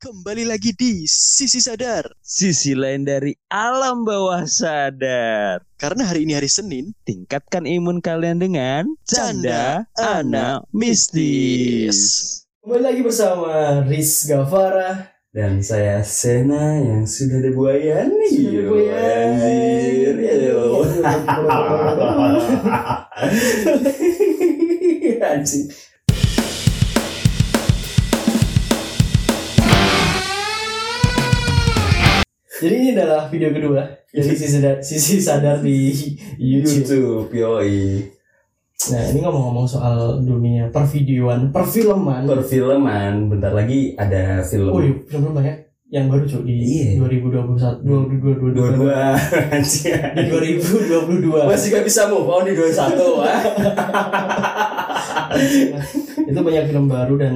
Kembali lagi di Sisi Sadar. Sisi lain dari alam bawah sadar. Karena hari ini hari Senin, Tingkatkan imun kalian dengan Canda canda anak mistis. Kembali lagi bersama Riz Gavara Dan saya Sena yang sudah ada buaya nih. Sudah ada buaya. Anjir. Yo. Anjing. Jadi ini adalah video kedua Dari sisi sadar, sisi sadar di YouTube YouTube, yoi. Nah ini ngomong-ngomong soal dunia pervideoan, perfilman Perfilman, bentar lagi ada film. Oh iya, film banyak yang baru cuy di Iya. 2021 2022 Dua-dua anjing. di 2022 Masih gak bisa move on di 21 ah. itu banyak film baru dan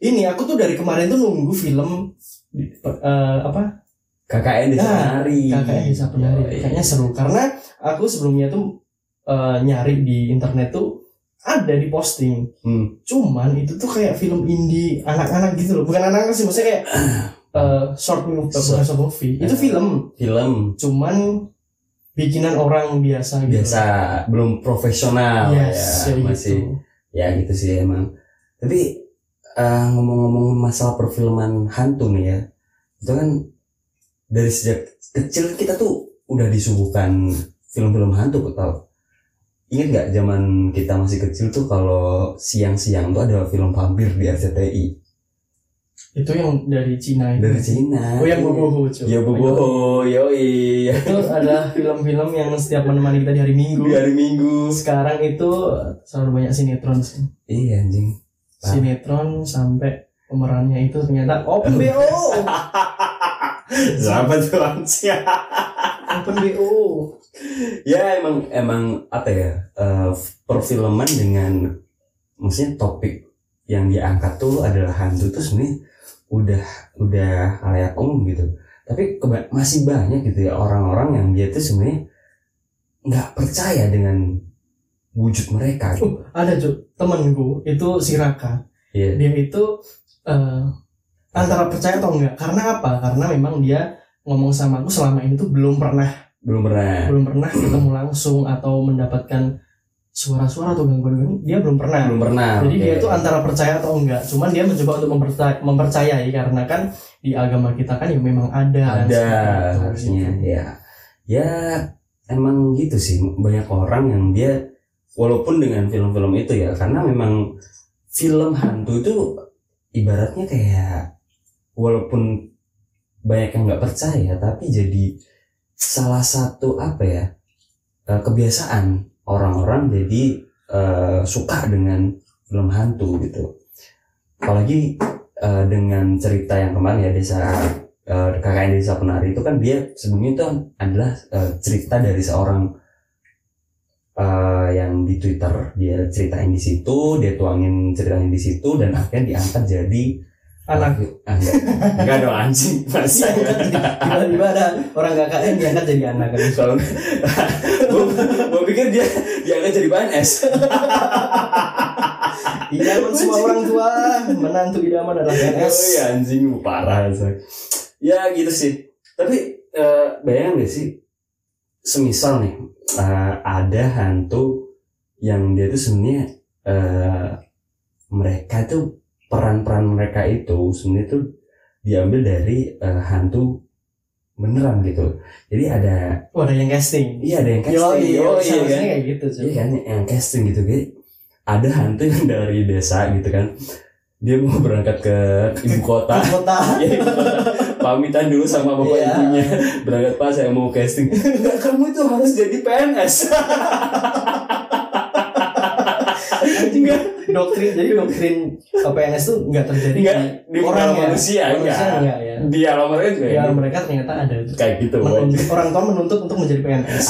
ini aku tuh dari kemarin tuh nunggu film eh, apa KKN di Nah, Sanari. KKN Desa Penari Yoi. kayaknya seru. Karena aku sebelumnya tuh eh, nyari di internet tuh ada di posting. Hmm. cuman itu tuh kayak film indie anak-anak gitu loh. Bukan anak-anak sih maksudnya kayak eh, short movie bukan short. movie. Itu Eh. film. Film. Cuman bikinan orang biasa gitu. Biasa, belum profesional yes, ya, ya masih gitu. ya gitu sih emang. Tapi ngomong-ngomong masalah perfilman hantu nih ya. Itu kan dari sejak kecil kita tuh udah disuguhkan film-film hantu tau ingat nggak zaman kita masih kecil tuh kalau siang-siang tuh ada film vampir di RCTI itu yang dari Cina itu. Dari Cina. Oh yang boboho cuy ya boboho. Yoi. Itu adalah film-film yang setiap menemani kita di hari Minggu. Di hari Minggu. Sekarang itu selalu banyak sinetron sih iya anjing. Sinetron sampai pemerannya itu ternyata BO Tuh anjing open BO ya emang emang apa ya eh, perfilman dengan maksudnya topik yang diangkat tuh adalah hantu tuh sebenarnya udah udah halayak umum gitu. Tapi keba- masih banyak gitu ya orang-orang yang dia tuh sebenarnya nggak percaya dengan wujud mereka. Gitu. ada cuy temenku itu si Raka. Iya. dia itu eh, antara percaya atau enggak karena apa karena memang dia ngomong sama aku selama ini tuh belum pernah belum pernah belum pernah ketemu langsung atau mendapatkan suara-suara atau gangguan dia belum pernah belum pernah Jadi oke. dia tuh antara percaya atau enggak. Cuman dia mencoba untuk mempercayai, mempercayai karena kan di agama kita kan ya memang ada. kan, ada itu, harusnya gitu. ya ya emang gitu sih banyak orang yang dia walaupun dengan film-film itu ya karena memang film hantu itu ibaratnya kayak walaupun banyak yang nggak percaya tapi jadi salah satu apa ya eh, kebiasaan orang-orang jadi eh, suka dengan film hantu gitu. Apalagi eh, dengan cerita yang kemarin ya desa eh, KKN Desa Penari itu kan dia sebelumnya itu adalah eh, cerita dari seorang eh, yang di Twitter. Dia ceritain di situ dia tuangin ceritanya di situ dan akhirnya diangkat jadi Anak. Ah, enggak, dong anjing. Masa tiba-tiba ada orang KKN diangkat jadi anak kan. kalau gue pikir dia diangkat jadi PNS Idaman semua orang tua menantu idaman adalah oh PNS. iya anjing parah say. ya gitu sih. Tapi eh, bayangin gak sih? Semisal nih eh, ada hantu yang dia tuh sebenarnya eh, mereka tuh peran-peran mereka itu sebenarnya tuh diambil dari eh, hantu beneran gitu jadi ada Oh, ada yang casting. iya ada yang Yo, casting iya, oh, iya seharusnya kan kayak gitu. Iya kan yang casting gitu kayak ada hantu yang dari desa gitu kan dia mau berangkat ke ibu kota Kota. ya, ibu kota. pamitan dulu sama bapak Iya. ibunya berangkat pas saya mau casting Enggak, kamu itu harus jadi PNS Anjing doktrin jadi doktrin PNS tuh nggak terjadi Enggak, di di orang ya. manusia, Manusia enggak. enggak ya. di alam mereka juga Ya gitu. mereka ternyata ada kayak gitu. Menuntut- orang tua menuntut untuk menjadi PNS.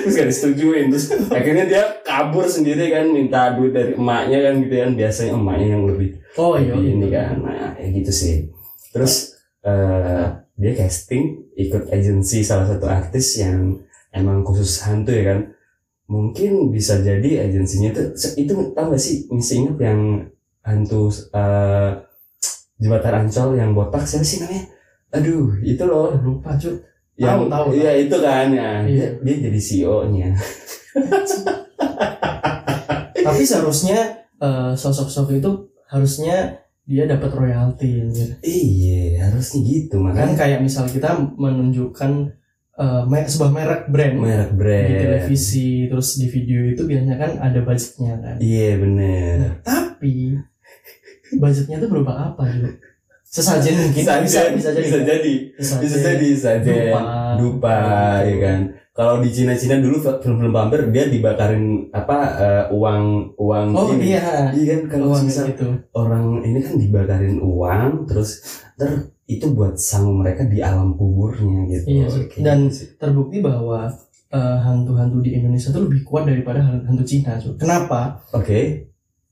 terus gak disetujuin terus akhirnya dia kabur sendiri kan minta duit dari emaknya kan gitu kan biasanya emaknya yang lebih Oh iya. Ini kan nah ya gitu sih terus eh dia casting ikut agensi salah satu artis yang emang khusus hantu ya kan mungkin bisa jadi agensinya itu itu tau gak sih masih ingat yang hantu eh jembatan Ancol yang botak siapa sih namanya? Aduh itu loh Oh, lupa cuy yang tahu, iya itu kan ya. Dia, Iya. dia jadi CEO nya tapi seharusnya eh, sosok-sosok itu harusnya dia dapat royalti iya harusnya gitu kan makanya kayak misal kita menunjukkan eh, me- sebuah merek brand. Merek di brand televisi terus di video itu biasanya kan ada budgetnya kan. Iya bener. Nah, tapi budgetnya itu berupa apa gitu sesajen mungkin. Sajen, bisa bisa jadi bisa jadi. Sesajen, bisa jadi saja dupa, dupa ya kan kalau di Cina Cina dulu film-film vampir dia dibakarin apa eh, uang uang oh ini. iya. Iya kan kalau uang misal gitu. orang ini kan dibakarin uang terus ter itu buat sang mereka di alam kuburnya gitu. Iya. Kayak Dan- gitu terbukti bahwa eh, hantu-hantu di Indonesia itu lebih kuat daripada hantu Cina cuy. kenapa? Oke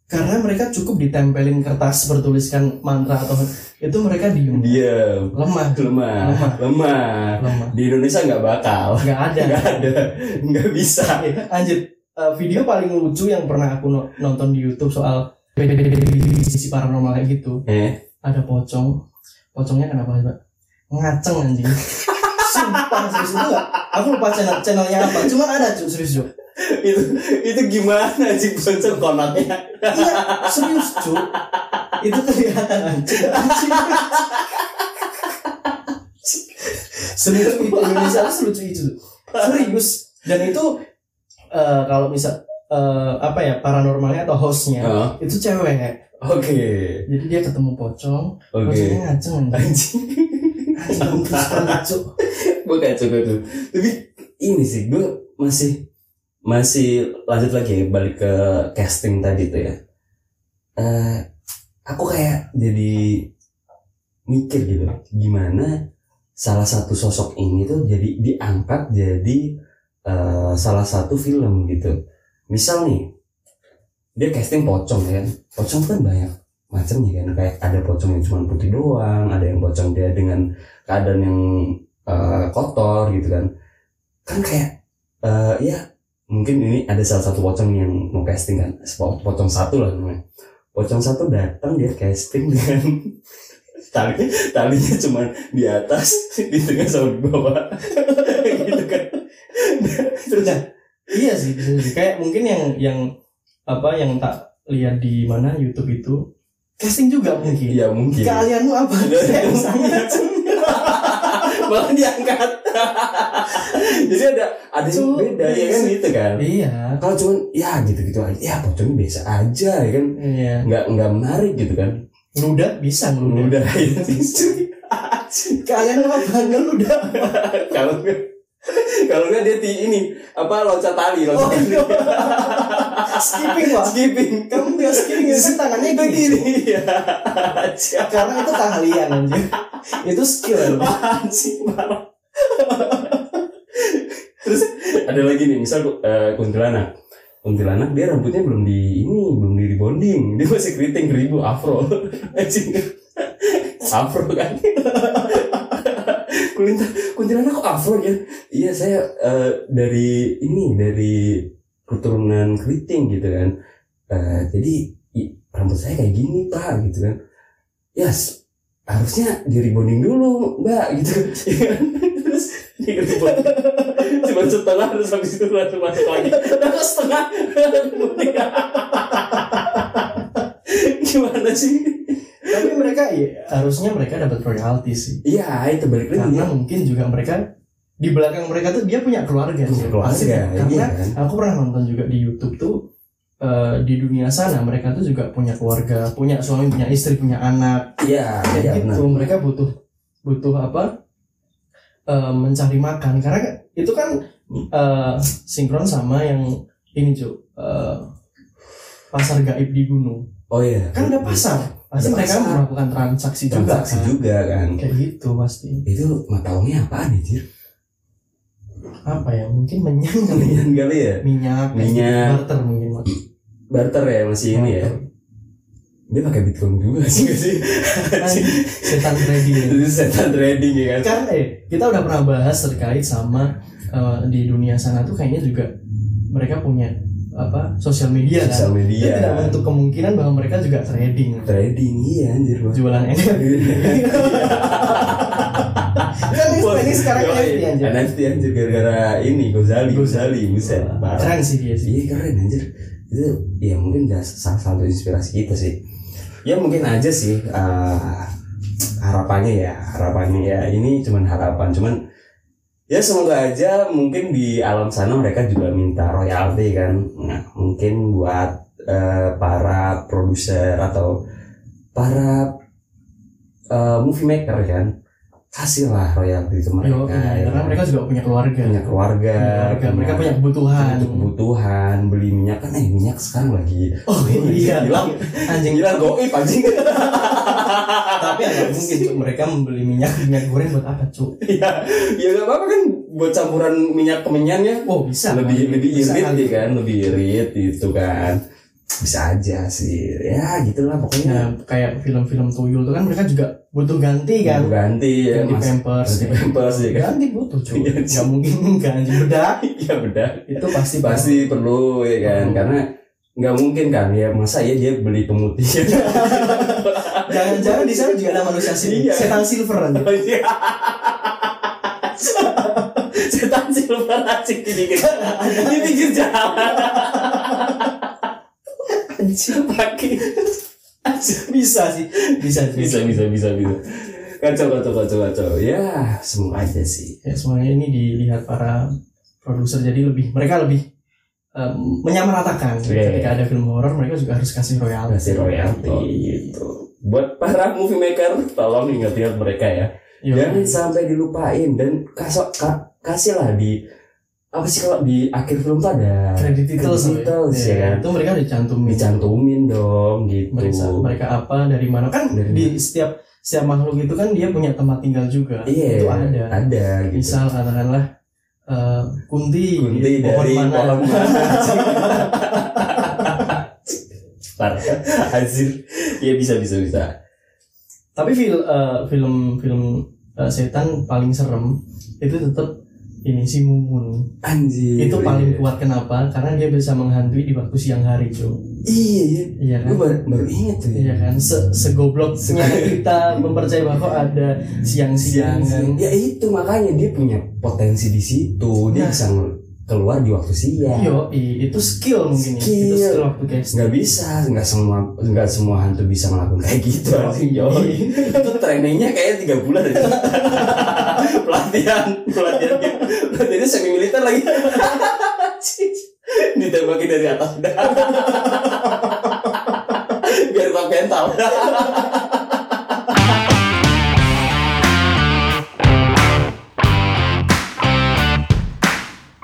karena mereka cukup ditempelin kertas bertuliskan mantra atau itu mereka diem diam lemah lemah Lemah. lemah lemah di Indonesia nggak bakal nggak ada nggak ada nggak bisa Anjir, eh, video paling lucu yang pernah aku no- nonton di YouTube soal sisi paranormal kayak gitu. eh Ada pocong. Pocongnya kenapa, Mbak? Ngaceng anjing. Sumpah serius itu. Aku lupa channel channelnya apa. Cuman ada cuy, serius cuy. Itu itu gimana sih bonceng konatnya Iya, serius cuy. Itu kelihatan anjing. Anjing. Selucu itu Indonesia itu selucu itu. Serius. Dan itu eh, kalau misal eh, apa ya paranormalnya atau hostnya Oh, itu cewek oke jadi dia ketemu pocong oke pocongnya ngaceng anjing anjing lucu. gue kacau kacau tapi ini sih gue masih masih lanjut lagi balik ke casting tadi tuh ya. Eh aku kayak jadi mikir gitu gimana salah satu sosok ini tuh jadi diangkat jadi eh, salah satu film gitu. Misal nih dia casting pocong kan. Pocong kan banyak macamnya kan kayak ada pocong yang cuma putih doang ada yang pocong dia dengan keadaan yang eh, kotor gitu kan. Kan kayak eh, ya mungkin ini ada salah satu pocong yang mau casting kan? Po- pocong satu lah namanya. Pocong satu datang dia casting dengan tali talinya cuma di atas di tengah sama di bawah. Gitu kan. Terus Nah, iya sih bisa jadi. kayak mungkin yang yang apa yang tak lihat di mana YouTube itu casting juga mungkin. Iya mungkin. Keahlianmu apa? Kayak sangat malah diangkat jadi ada ada yang beda ya kan gitu kan? Iya. Kalau cuman ya gitu gitu aja ya pocongnya biasa aja ya kan? Iya. Nggak nggak menarik gitu kan? Ngeludat bisa udah itu keahlianmu apa ngeludat kalau nggak kalau nggak dia di ini apa loncat tali loncat Oh, tali. iya. Skipping wah skipping. Kamu nggak skipping ya kan tangannya itu gini gini ya karena itu keahlian anjir itu skill anjir. anjing parah. Terus ada lagi nih misal eh, kuntilanak. Kuntilanak dia rambutnya belum di ini belum di rebonding. Dia masih keriting ribu afro. Afro kan? Kuntilanak kuntilanak kok afro ya? Iya saya eh, dari ini dari keturunan keriting gitu kan. Eh, jadi i- rambut saya kayak gini pak gitu kan. Ya s- harusnya di rebonding dulu mbak gitu. Ya kan? terus di rebonding cuma setengah terus habis itu langsung masuk lagi. Kok setengah? Gimana sih? Tapi mereka ya, harusnya mereka dapat royalti sih. Iya itu balik lagi. Karena mungkin juga mereka di belakang mereka tuh dia punya keluarga sih. keluarga Pasti, iya. karena kan aku pernah nonton juga di YouTube tuh eh, di dunia sana mereka tuh juga punya keluarga punya suami punya istri punya anak. Iya kayak iya gitu benar. mereka butuh butuh apa eh, mencari makan. Karena itu kan eh, sinkron sama yang ini cuy eh, pasar gaib di gunung. Oh iya. Kan ada pasar. Pasti mereka melakukan transaksi, transaksi juga, kan. juga kan. Kayak gitu pasti. Itu mata uangnya apaan ya Jir? Apa ya? Mungkin kali ya. Kalian kali ya? Minyak kayak Minyak. gitu. barter mungkin barter ya masih ini ya? Dia pakai bitcoin juga sih sih? Anjing, setan trading itu setan trading ya kan? Kan eh kita udah pernah bahas terkait sama eh, di dunia sana tuh kayaknya juga mereka punya apa sosial media kan? Sosial itu media tidak menutup kemungkinan bahwa mereka juga trading. Trading iya anjir Bang. jualan NFT kan ini, sekarang NFT anjir. NFT anjir gara-gara ini Gozali Gozali buset keren sih dia sih. Iya keren anjir. Itu ya mungkin salah satu inspirasi kita sih. Ya mungkin aja sih eh, Harapannya ya Harapannya ya Ini cuman harapan Cuman Ya semoga aja mungkin di alam sana mereka juga minta royalti kan. Nah mungkin buat eh, para produser atau para eh, movie maker kan Kasihlah royalti ke mereka Yo, iya, ya karena kan? mereka juga punya keluarga. Punya keluarga, Keluarga, mereka punya kebutuhan. kebutuhan beli minyak kan eh minyak sekarang lagi. Oh iya. bilang anjing. Bilang goib anjing. Tapi agak mungkin cuk mereka membeli minyak minyak goreng buat apa cuk? Ya ya gak apa-apa kan buat campuran minyak kemenyannya oh bisa lebih lebih irit ya kan lebih irit gitu kan bisa aja sih ya gitulah pokoknya kayak film-film tuyul tuh kan mereka juga butuh ganti kan. Mau ganti ya Ganti mas pampers. ganti pampers ya kan Ganti butuh cuy. Iya, Gak mungkin anjing bedak. ya benar Itu pasti pasti perlu ya kan Hmm. karena nggak mungkin kan ya masa ya dia beli pemutih Jangan-jangan di sana juga ada manusia sini. Iya. Setan silver anjing. Oh, iya. Setan silver pinggir di pinggir jalan. Pakai Bisa sih. Bisa sih. bisa bisa bisa bisa. Kacau kacau kacau kacau. Ya semoga aja sih. Ya semuanya ini dilihat para produser jadi lebih mereka lebih em, menyamaratakan Iya, ketika ada film horor mereka juga harus kasih royalti. Kasih royalti gitu. Buat para movie maker, tolong ingat-ingat mereka ya. Iya. Jangan sampai dilupain dan kasih kasihlah di apa sih kalau di akhir film tuh ada credit titles, ya, ya kan? Itu mereka dicantumin. dicantumin dong gitu. mereka mereka apa dari mana kan Dari di setiap setiap makhluk itu kan dia punya tempat tinggal juga Iya, itu ada ada gitu. misal katakanlah eh, kunti, Kunti pohon dari mana pohon mana? Azir. Ya bisa bisa bisa. tapi fil, eh, film film eh, setan paling serem itu tetap ini si mumun Anjir. itu paling iya. kuat kenapa karena dia bisa menghantui di waktu siang hari cuy Iya, iya. iya kan Gue baru, baru inget tuh. iya kan Se segobloknya kita mempercayai bahwa ada siang-siang kan Ya itu makanya dia punya potensi di situ. Dia Nah. bisa keluar di waktu siang. Yo, itu skill mungkin ya. Itu Skill. skill waktu guys. nggak bisa nggak semua nggak semua hantu bisa melakukan kayak gitu. Yoi. itu trainingnya kayak tiga bulan aja. pelatihan pelatihan pelatihannya semi militer lagi ditembakin dari atas biar kuat mental